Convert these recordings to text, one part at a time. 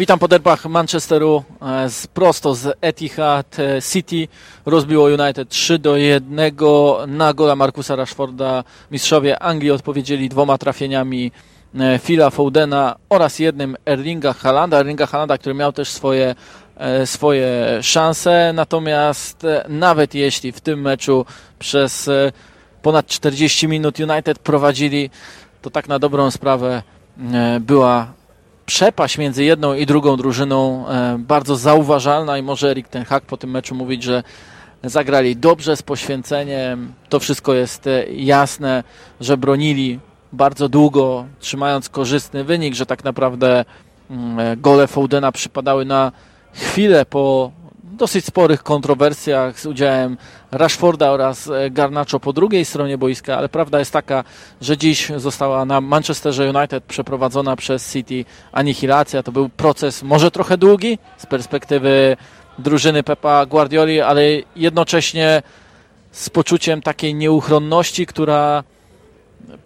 Witam po derbach Manchesteru e, z, prosto z Etihad e, City. Rozbiło United 3 do 1 na gola Markusa Rashforda. Mistrzowie Anglii odpowiedzieli dwoma trafieniami e, Phila Foudena oraz jednym Erlinga Halanda. Erlinga Halanda, który miał też swoje, swoje szanse. Natomiast nawet jeśli w tym meczu przez ponad 40 minut United prowadzili, to tak na dobrą sprawę była przepaść między jedną i drugą drużyną e, bardzo zauważalna i może Erik Ten Hag po tym meczu mówić, że zagrali dobrze z poświęceniem. To wszystko jest e, jasne, że bronili bardzo długo, trzymając korzystny wynik, że tak naprawdę mm, e, gole Foudena przypadały na chwilę po dosyć sporych kontrowersjach z udziałem Rashforda oraz e, Garnacho po drugiej stronie boiska, ale prawda jest taka, że dziś została na Manchesterze United przeprowadzona przez City anihilacja. To był proces może trochę długi z perspektywy drużyny Pepa Guardioli, ale jednocześnie z poczuciem takiej nieuchronności, która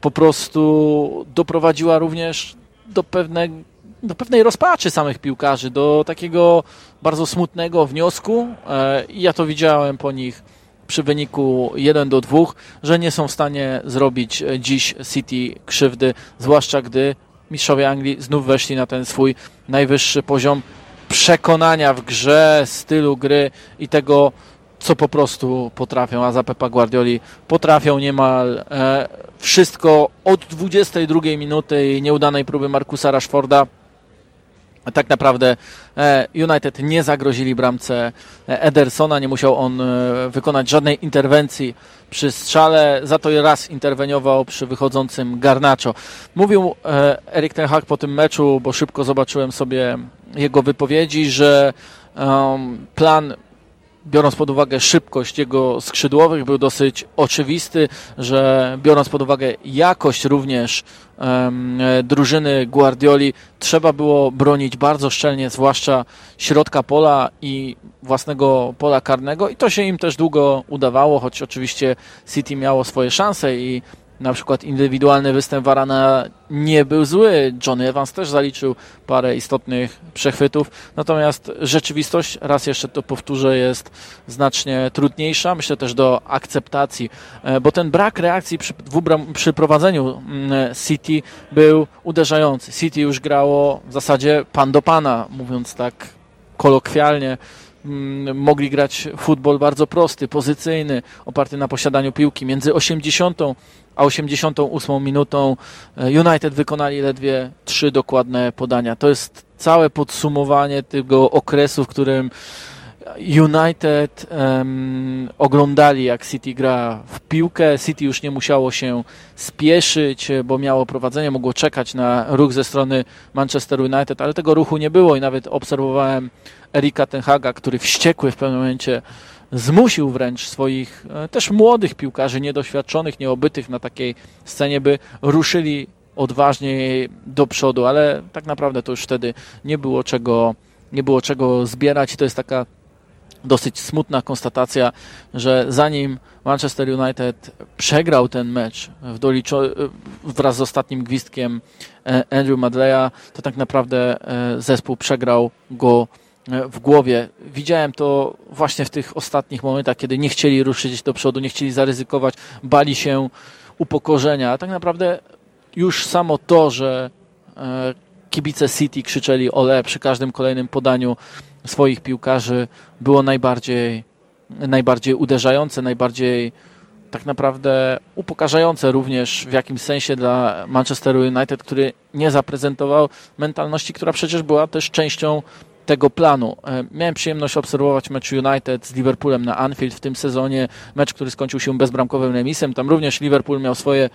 po prostu doprowadziła również do pewnego do pewnej rozpaczy samych piłkarzy, do takiego bardzo smutnego wniosku. E, i ja to widziałem po nich przy wyniku 1 do 2, że nie są w stanie zrobić e, dziś City krzywdy, zwłaszcza gdy mistrzowie Anglii znów weszli na ten swój najwyższy poziom przekonania w grze, stylu gry i tego, co po prostu potrafią, a za Pepa Guardioli potrafią niemal e, wszystko od 22 minuty i nieudanej próby Markusa Rashforda tak naprawdę e, United nie zagrozili bramce e, Edersona, nie musiał on e, wykonać żadnej interwencji przy strzale, za to raz interweniował przy wychodzącym Garnacho. Mówił Erik Ten Hag po tym meczu, bo szybko zobaczyłem sobie jego wypowiedzi, że plan biorąc pod uwagę szybkość jego skrzydłowych, był dosyć oczywisty, że biorąc pod uwagę jakość również um, drużyny Guardioli, trzeba było bronić bardzo szczelnie, zwłaszcza środka pola i własnego pola karnego. I to się im też długo udawało, choć oczywiście City miało swoje szanse i na przykład indywidualny występ Varana nie był zły. Johnny Evans też zaliczył parę istotnych przechwytów. Natomiast rzeczywistość, raz jeszcze to powtórzę, jest znacznie trudniejsza. Myślę też do akceptacji, e, bo ten brak reakcji przy, przy prowadzeniu mm, City był uderzający. City już grało w zasadzie pan do pana, mówiąc tak kolokwialnie mm, mogli grać futbol bardzo prosty, pozycyjny, oparty na posiadaniu piłki. Między 80 a 88 minutą e, United wykonali ledwie trzy dokładne podania. To jest całe podsumowanie tego okresu, w którym United um, oglądali, jak City gra w piłkę. City już nie musiało się spieszyć, bo miało prowadzenie, mogło czekać na ruch ze strony Manchester United, ale tego ruchu nie było i nawet obserwowałem Erika Tenhaga, który wściekły w pewnym momencie zmusił wręcz swoich e, też młodych piłkarzy, niedoświadczonych, nieobytych na takiej scenie, by ruszyli odważniej do przodu, ale tak naprawdę to już wtedy nie było czego, nie było czego zbierać. To jest taka dosyć smutna konstatacja, że zanim Manchester United przegrał ten mecz w doliczo, e, wraz z ostatnim gwizdkiem e, Andrew Madleya, to tak naprawdę zespół przegrał go w głowie. Widziałem to właśnie w tych ostatnich momentach, kiedy nie chcieli ruszyć do przodu, nie chcieli zaryzykować, bali się upokorzenia. A tak naprawdę już samo to, że e, kibice City krzyczeli ole przy każdym kolejnym podaniu swoich piłkarzy było najbardziej, najbardziej uderzające, najbardziej tak naprawdę upokarzające również w jakimś sensie dla Manchesteru United, który nie zaprezentował mentalności, która przecież była też częścią tego planu. E, miałem przyjemność obserwować mecz United z Liverpoolem na Anfield w tym sezonie, mecz, który skończył się bezbramkowym remisem. Tam również Liverpool miał swoje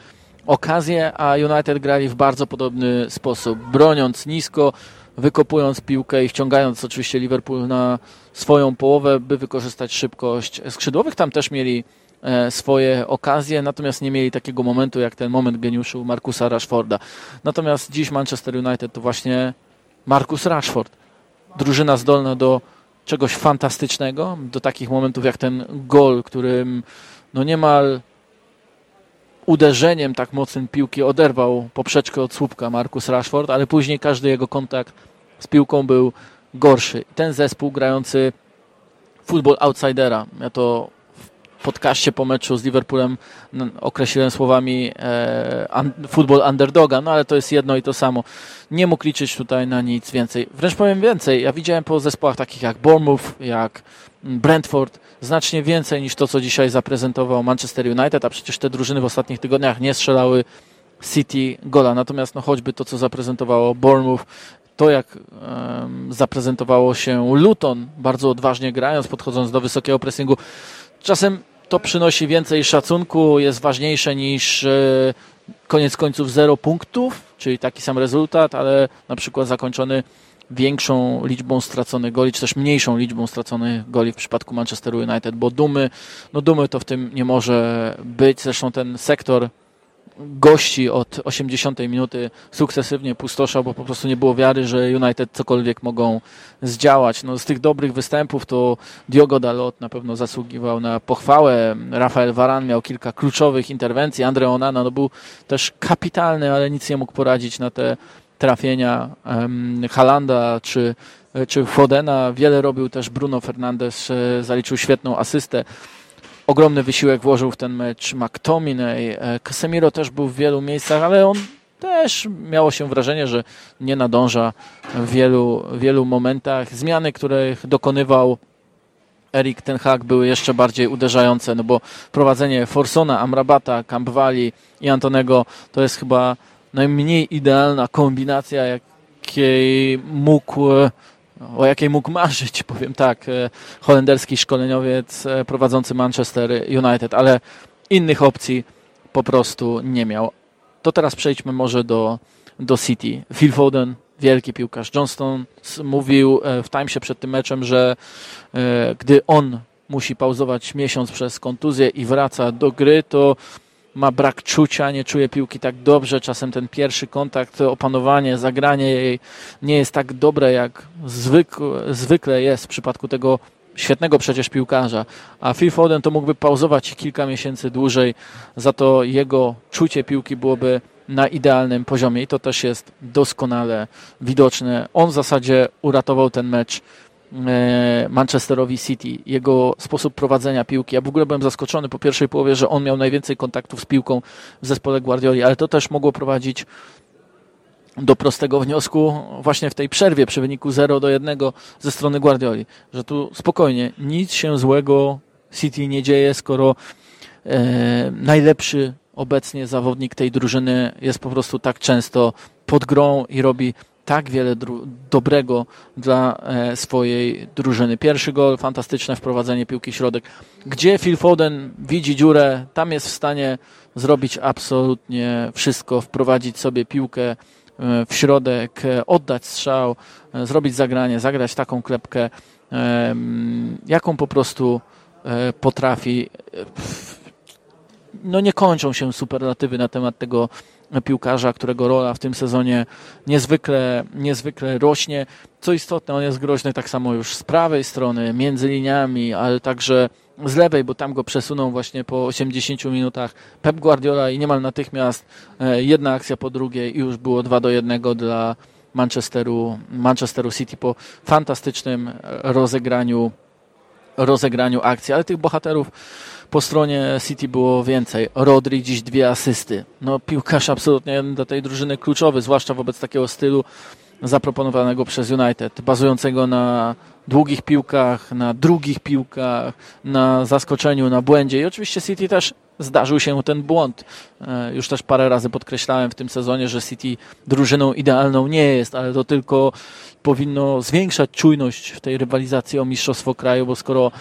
okazje, a United grali w bardzo podobny sposób, broniąc nisko, wykopując piłkę i wciągając oczywiście Liverpool na swoją połowę, by wykorzystać szybkość skrzydłowych. Tam też mieli e, swoje okazje, natomiast nie mieli takiego momentu jak ten moment geniuszu Markusa Rashforda. Natomiast dziś Manchester United to właśnie Markus Rashford drużyna zdolna do czegoś fantastycznego, do takich momentów jak ten gol, którym no niemal uderzeniem tak mocnym piłki oderwał poprzeczkę od słupka Markus Rashford, ale później każdy jego kontakt z piłką był gorszy. Ten zespół grający futbol outsidera, ja to podcaście po meczu z Liverpoolem określiłem słowami e, futbol underdoga, no ale to jest jedno i to samo. Nie mógł liczyć tutaj na nic więcej. Wręcz powiem więcej, ja widziałem po zespołach takich jak Bournemouth, jak Brentford, znacznie więcej niż to, co dzisiaj zaprezentował Manchester United, a przecież te drużyny w ostatnich tygodniach nie strzelały City gola. Natomiast no, choćby to, co zaprezentowało Bournemouth, to jak um, zaprezentowało się Luton, bardzo odważnie grając, podchodząc do wysokiego pressingu, czasem to przynosi więcej szacunku, jest ważniejsze niż e, koniec końców zero punktów, czyli taki sam rezultat, ale na przykład zakończony większą liczbą straconych goli, czy też mniejszą liczbą straconych goli w przypadku Manchesteru United, bo dumy, no dumy to w tym nie może być. Zresztą ten sektor gości od 80 minuty sukcesywnie pustoszał, bo po prostu nie było wiary, że United cokolwiek mogą zdziałać. No, z tych dobrych występów to Diogo Dalot na pewno zasługiwał na pochwałę. Rafael Varan miał kilka kluczowych interwencji. Andre Onana no, był też kapitalny, ale nic nie mógł poradzić na te trafienia um, Halanda czy, czy Fodena. Wiele robił też Bruno Fernandes, e, zaliczył świetną asystę ogromny wysiłek włożył w ten mecz McTominay. E, Casemiro też był w wielu miejscach, ale on też miało się wrażenie, że nie nadąża w wielu, wielu momentach. Zmiany, których dokonywał Erik Ten Hag były jeszcze bardziej uderzające, no bo prowadzenie Forsona, Amrabata, Campvali i Antonego to jest chyba najmniej idealna kombinacja, jakiej mógł o jakiej mógł marzyć, powiem tak, e, holenderski szkoleniowiec e, prowadzący Manchester United, ale innych opcji po prostu nie miał. To teraz przejdźmy może do, do City. Phil Foden, wielki piłkarz. Johnston mówił e, w Timesie przed tym meczem, że gdy on musi pauzować miesiąc przez kontuzję i wraca do gry, to ma brak czucia, nie czuje piłki tak dobrze. Czasem ten pierwszy kontakt, opanowanie, zagranie jej nie jest tak dobre, jak zwykle, zwykle jest w przypadku tego świetnego przecież piłkarza. A Phil Foden to mógłby pauzować kilka miesięcy dłużej, za to jego czucie piłki byłoby na idealnym poziomie i to też jest doskonale widoczne. On w zasadzie uratował ten mecz Manchesterowi City, jego sposób prowadzenia piłki. Ja w ogóle byłem zaskoczony po pierwszej połowie, że on miał najwięcej kontaktów z piłką w zespole Guardioli, ale to też mogło prowadzić do prostego wniosku właśnie w tej przerwie przy wyniku 0 do 1 ze strony Guardioli, że tu spokojnie, nic się złego City nie dzieje, skoro e, najlepszy obecnie zawodnik tej drużyny jest po prostu tak często pod grą i robi tak wiele dobrego dla e, swojej drużyny. Pierwszy gol, fantastyczne wprowadzenie piłki środek. Gdzie Phil Foden widzi dziurę, tam jest w stanie zrobić absolutnie wszystko, wprowadzić sobie piłkę e, w środek, e, oddać strzał, zrobić zagranie, zagrać taką klepkę, jaką po prostu potrafi. No nie kończą się superlatywy na temat tego piłkarza, którego rola w tym sezonie niezwykle, niezwykle rośnie. Co istotne, on jest groźny tak samo już z prawej strony, między liniami, ale także z lewej, bo tam go przesuną właśnie po 80 minutach Pep Guardiola i niemal natychmiast e, jedna akcja po drugiej i już było 2 do 1 dla Manchesteru, Manchesteru City po fantastycznym rozegraniu, rozegraniu akcji, ale tych bohaterów po stronie City było więcej. Rodri dziś dwie asysty. No piłkarz absolutnie do tej drużyny kluczowy, zwłaszcza wobec takiego stylu zaproponowanego przez United, bazującego na długich piłkach, na drugich piłkach, na zaskoczeniu, na błędzie. I oczywiście City też zdarzył się ten błąd. E, już też parę razy podkreślałem w tym sezonie, że City drużyną idealną nie jest, ale to tylko powinno zwiększać czujność w tej rywalizacji o mistrzostwo kraju, bo skoro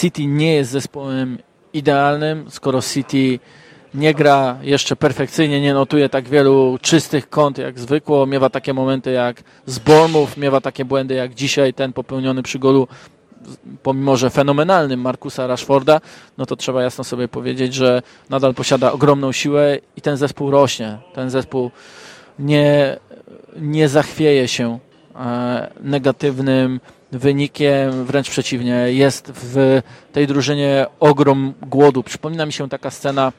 City nie jest zespołem idealnym, skoro City nie gra jeszcze perfekcyjnie, nie notuje tak wielu czystych kąt jak zwykło, miewa takie momenty jak z Bournemouth, miewa takie błędy jak dzisiaj ten popełniony przy golu pomimo, że fenomenalnym Markusa Rashforda, no to trzeba jasno sobie powiedzieć, że nadal posiada ogromną siłę i ten zespół rośnie. Ten zespół nie, nie zachwieje się e, negatywnym wynikiem, wręcz przeciwnie, jest w tej drużynie ogrom głodu. Przypomina mi się taka scena,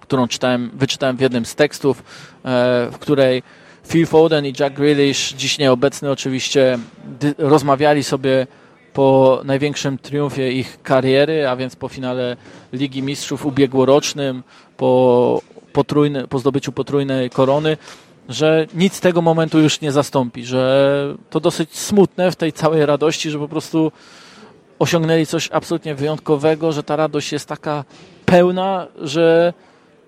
którą czytałem, wyczytałem w jednym z tekstów, e, w której Phil Foden i Jack Grealish, dziś nieobecny oczywiście, rozmawiali sobie po największym triumfie ich kariery, a więc po finale Ligi Mistrzów ubiegłorocznym, po, potrójny, po zdobyciu potrójnej korony, że nic z tego momentu już nie zastąpi, że to dosyć smutne w tej całej radości, że po prostu osiągnęli coś absolutnie wyjątkowego, że ta radość jest taka pełna, że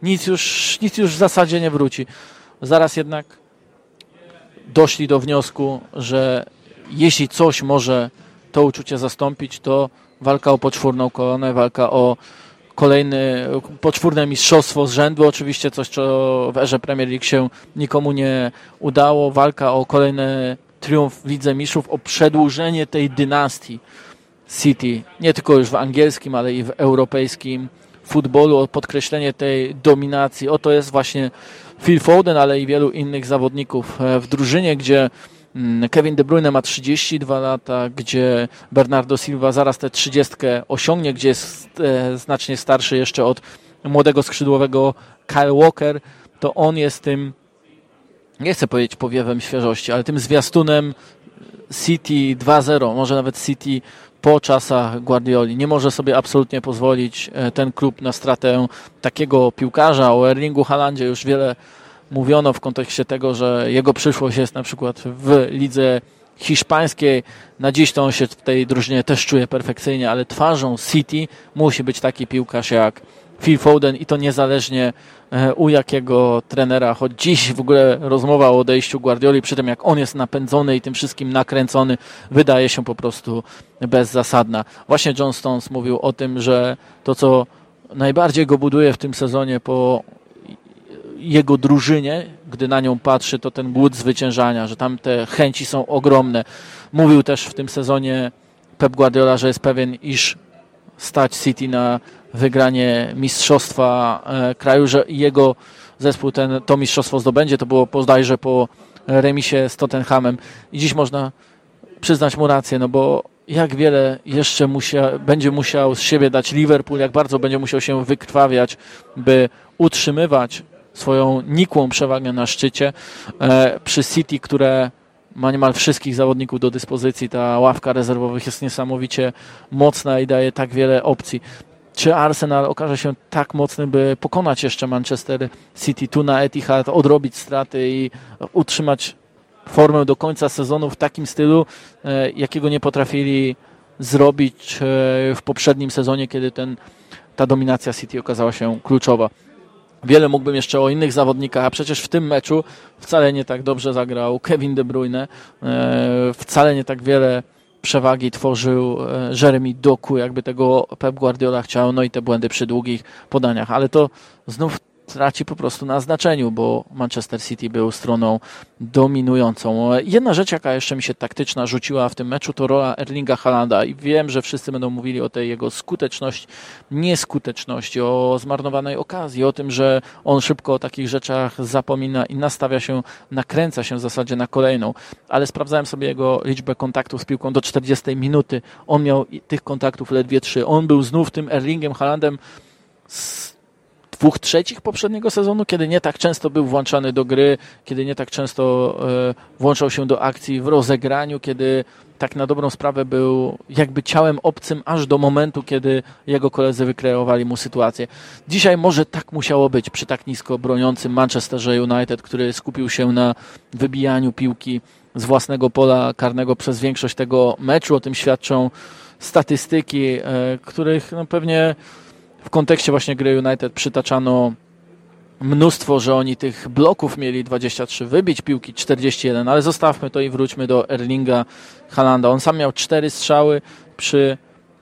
nic już, nic już w zasadzie nie wróci. Zaraz jednak doszli do wniosku, że jeśli coś może to uczucie zastąpić, to walka o poczwórną koronę, walka o kolejny, poczwórne mistrzostwo z rzędu, oczywiście coś, co w erze Premier League się nikomu nie udało, walka o kolejny triumf w Lidze Mistrzów, o przedłużenie tej dynastii City, nie tylko już w angielskim, ale i w europejskim futbolu, o podkreślenie tej dominacji. Oto jest właśnie Phil Foden, ale i wielu innych zawodników e, w drużynie, gdzie Kevin De Bruyne ma 32 lata, gdzie Bernardo Silva zaraz tę 30 osiągnie, gdzie jest e, znacznie starszy jeszcze od młodego skrzydłowego Kyle Walker, to on jest tym, nie chcę powiedzieć powiewem świeżości, ale tym zwiastunem City 2-0, może nawet City po czasach Guardioli. Nie może sobie absolutnie pozwolić e, ten klub na stratę takiego piłkarza. O Erlingu Halandzie już wiele mówiono w kontekście tego, że jego przyszłość jest na przykład w lidze hiszpańskiej. Na dziś to on się w tej drużynie też czuje perfekcyjnie, ale twarzą City musi być taki piłkarz jak Phil Foden i to niezależnie e, u jakiego trenera, choć dziś w ogóle rozmowa o odejściu Guardioli, przy tym jak on jest napędzony i tym wszystkim nakręcony, wydaje się po prostu bezzasadna. Właśnie John Stones mówił o tym, że to co najbardziej go buduje w tym sezonie po jego drużynie, gdy na nią patrzy, to ten głód zwyciężania, że tam te chęci są ogromne. Mówił też w tym sezonie Pep Guardiola, że jest pewien, iż stać City na wygranie mistrzostwa e, kraju, że jego zespół ten, to mistrzostwo zdobędzie. To było bodajże po remisie z Tottenhamem i dziś można przyznać mu rację, no bo jak wiele jeszcze musia, będzie musiał z siebie dać Liverpool, jak bardzo będzie musiał się wykrwawiać, by utrzymywać swoją nikłą przewagę na szczycie e, przy City, które ma niemal wszystkich zawodników do dyspozycji. Ta ławka rezerwowych jest niesamowicie mocna i daje tak wiele opcji. Czy Arsenal okaże się tak mocny, by pokonać jeszcze Manchester City tu na Etihad, odrobić straty i utrzymać formę do końca sezonu w takim stylu, e, jakiego nie potrafili zrobić e, w poprzednim sezonie, kiedy ten, ta dominacja City okazała się kluczowa. Wiele mógłbym jeszcze o innych zawodnikach, a przecież w tym meczu wcale nie tak dobrze zagrał Kevin De Bruyne, e, wcale nie tak wiele przewagi tworzył e, Jeremy Doku, jakby tego Pep Guardiola chciał, no i te błędy przy długich podaniach, ale to znów traci po prostu na znaczeniu, bo Manchester City był stroną dominującą. Jedna rzecz, jaka jeszcze mi się taktyczna rzuciła w tym meczu, to rola Erlinga Halanda i wiem, że wszyscy będą mówili o tej jego skuteczności, nieskuteczności, o zmarnowanej okazji, o tym, że on szybko o takich rzeczach zapomina i nastawia się, nakręca się w zasadzie na kolejną, ale sprawdzałem sobie jego liczbę kontaktów z piłką do 40 minuty. On miał tych kontaktów ledwie trzy. On był znów tym Erlingiem Halandem z dwóch trzecich poprzedniego sezonu, kiedy nie tak często był włączany do gry, kiedy nie tak często e, włączał się do akcji w rozegraniu, kiedy tak na dobrą sprawę był jakby ciałem obcym aż do momentu, kiedy jego koledzy wykreowali mu sytuację. Dzisiaj może tak musiało być przy tak nisko broniącym Manchesterze United, który skupił się na wybijaniu piłki z własnego pola karnego przez większość tego meczu. O tym świadczą statystyki, e, których no pewnie w kontekście właśnie gry United przytaczano mnóstwo, że oni tych bloków mieli 23, wybić piłki 41, ale zostawmy to i wróćmy do Erlinga Halanda. On sam miał 4 strzały przy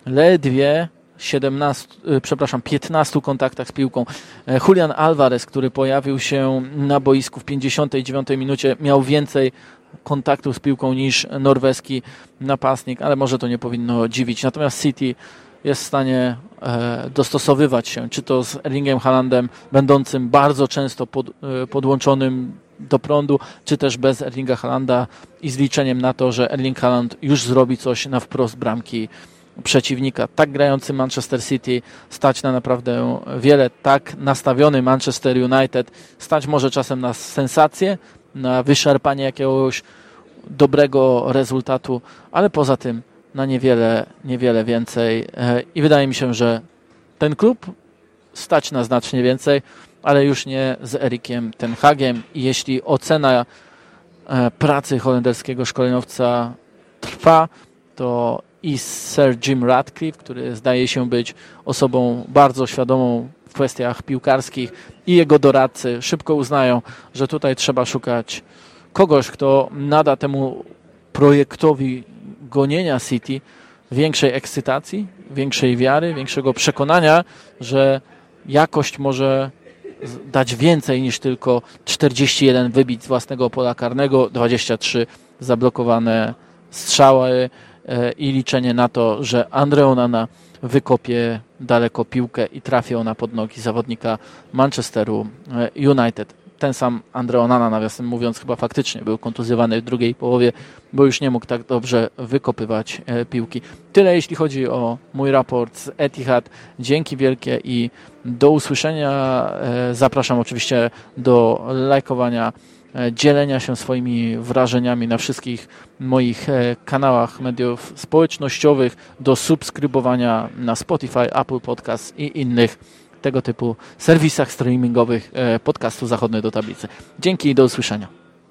ledwie 17, y, przepraszam, 15 kontaktach z piłką. E, Julian Alvarez, który pojawił się na boisku w 59 minucie, miał więcej kontaktów z piłką niż norweski napastnik, ale może to nie powinno dziwić. Natomiast City jest w stanie e, dostosowywać się, czy to z Erlingiem Halandem, będącym bardzo często pod, e, podłączonym do prądu, czy też bez Erlinga Halanda i z liczeniem na to, że Erling Haaland już zrobi coś na wprost bramki przeciwnika. Tak grający Manchester City stać na naprawdę wiele, tak nastawiony Manchester United stać może czasem na sensację, na wyszarpanie jakiegoś dobrego rezultatu, ale poza tym na niewiele, niewiele więcej. E, I wydaje mi się, że ten klub stać na znacznie więcej, ale już nie z Erikiem Ten Hagiem. I jeśli ocena e, pracy holenderskiego szkoleniowca trwa, to i Sir Jim Radcliffe, który zdaje się być osobą bardzo świadomą w kwestiach piłkarskich i jego doradcy szybko uznają, że tutaj trzeba szukać kogoś, kto nada temu projektowi gonienia City większej ekscytacji, większej wiary, większego przekonania, że jakość może dać więcej niż tylko 41 wybić z własnego pola karnego, 23 zablokowane strzały e, i liczenie na to, że Andreonana wykopie daleko piłkę i trafi ona pod nogi zawodnika Manchesteru e, United ten sam Andre Onana, nawiasem mówiąc, chyba faktycznie był kontuzjowany w drugiej połowie, bo już nie mógł tak dobrze wykopywać e, piłki. Tyle jeśli chodzi o mój raport z Etihad. Dzięki wielkie i do usłyszenia. E, zapraszam oczywiście do lajkowania, e, dzielenia się swoimi wrażeniami na wszystkich moich kanałach mediów społecznościowych, do subskrybowania na Spotify, Apple Podcast i innych tego typu serwisach streamingowych e, podcastu Zachodny do Tablicy. Dzięki i do usłyszenia.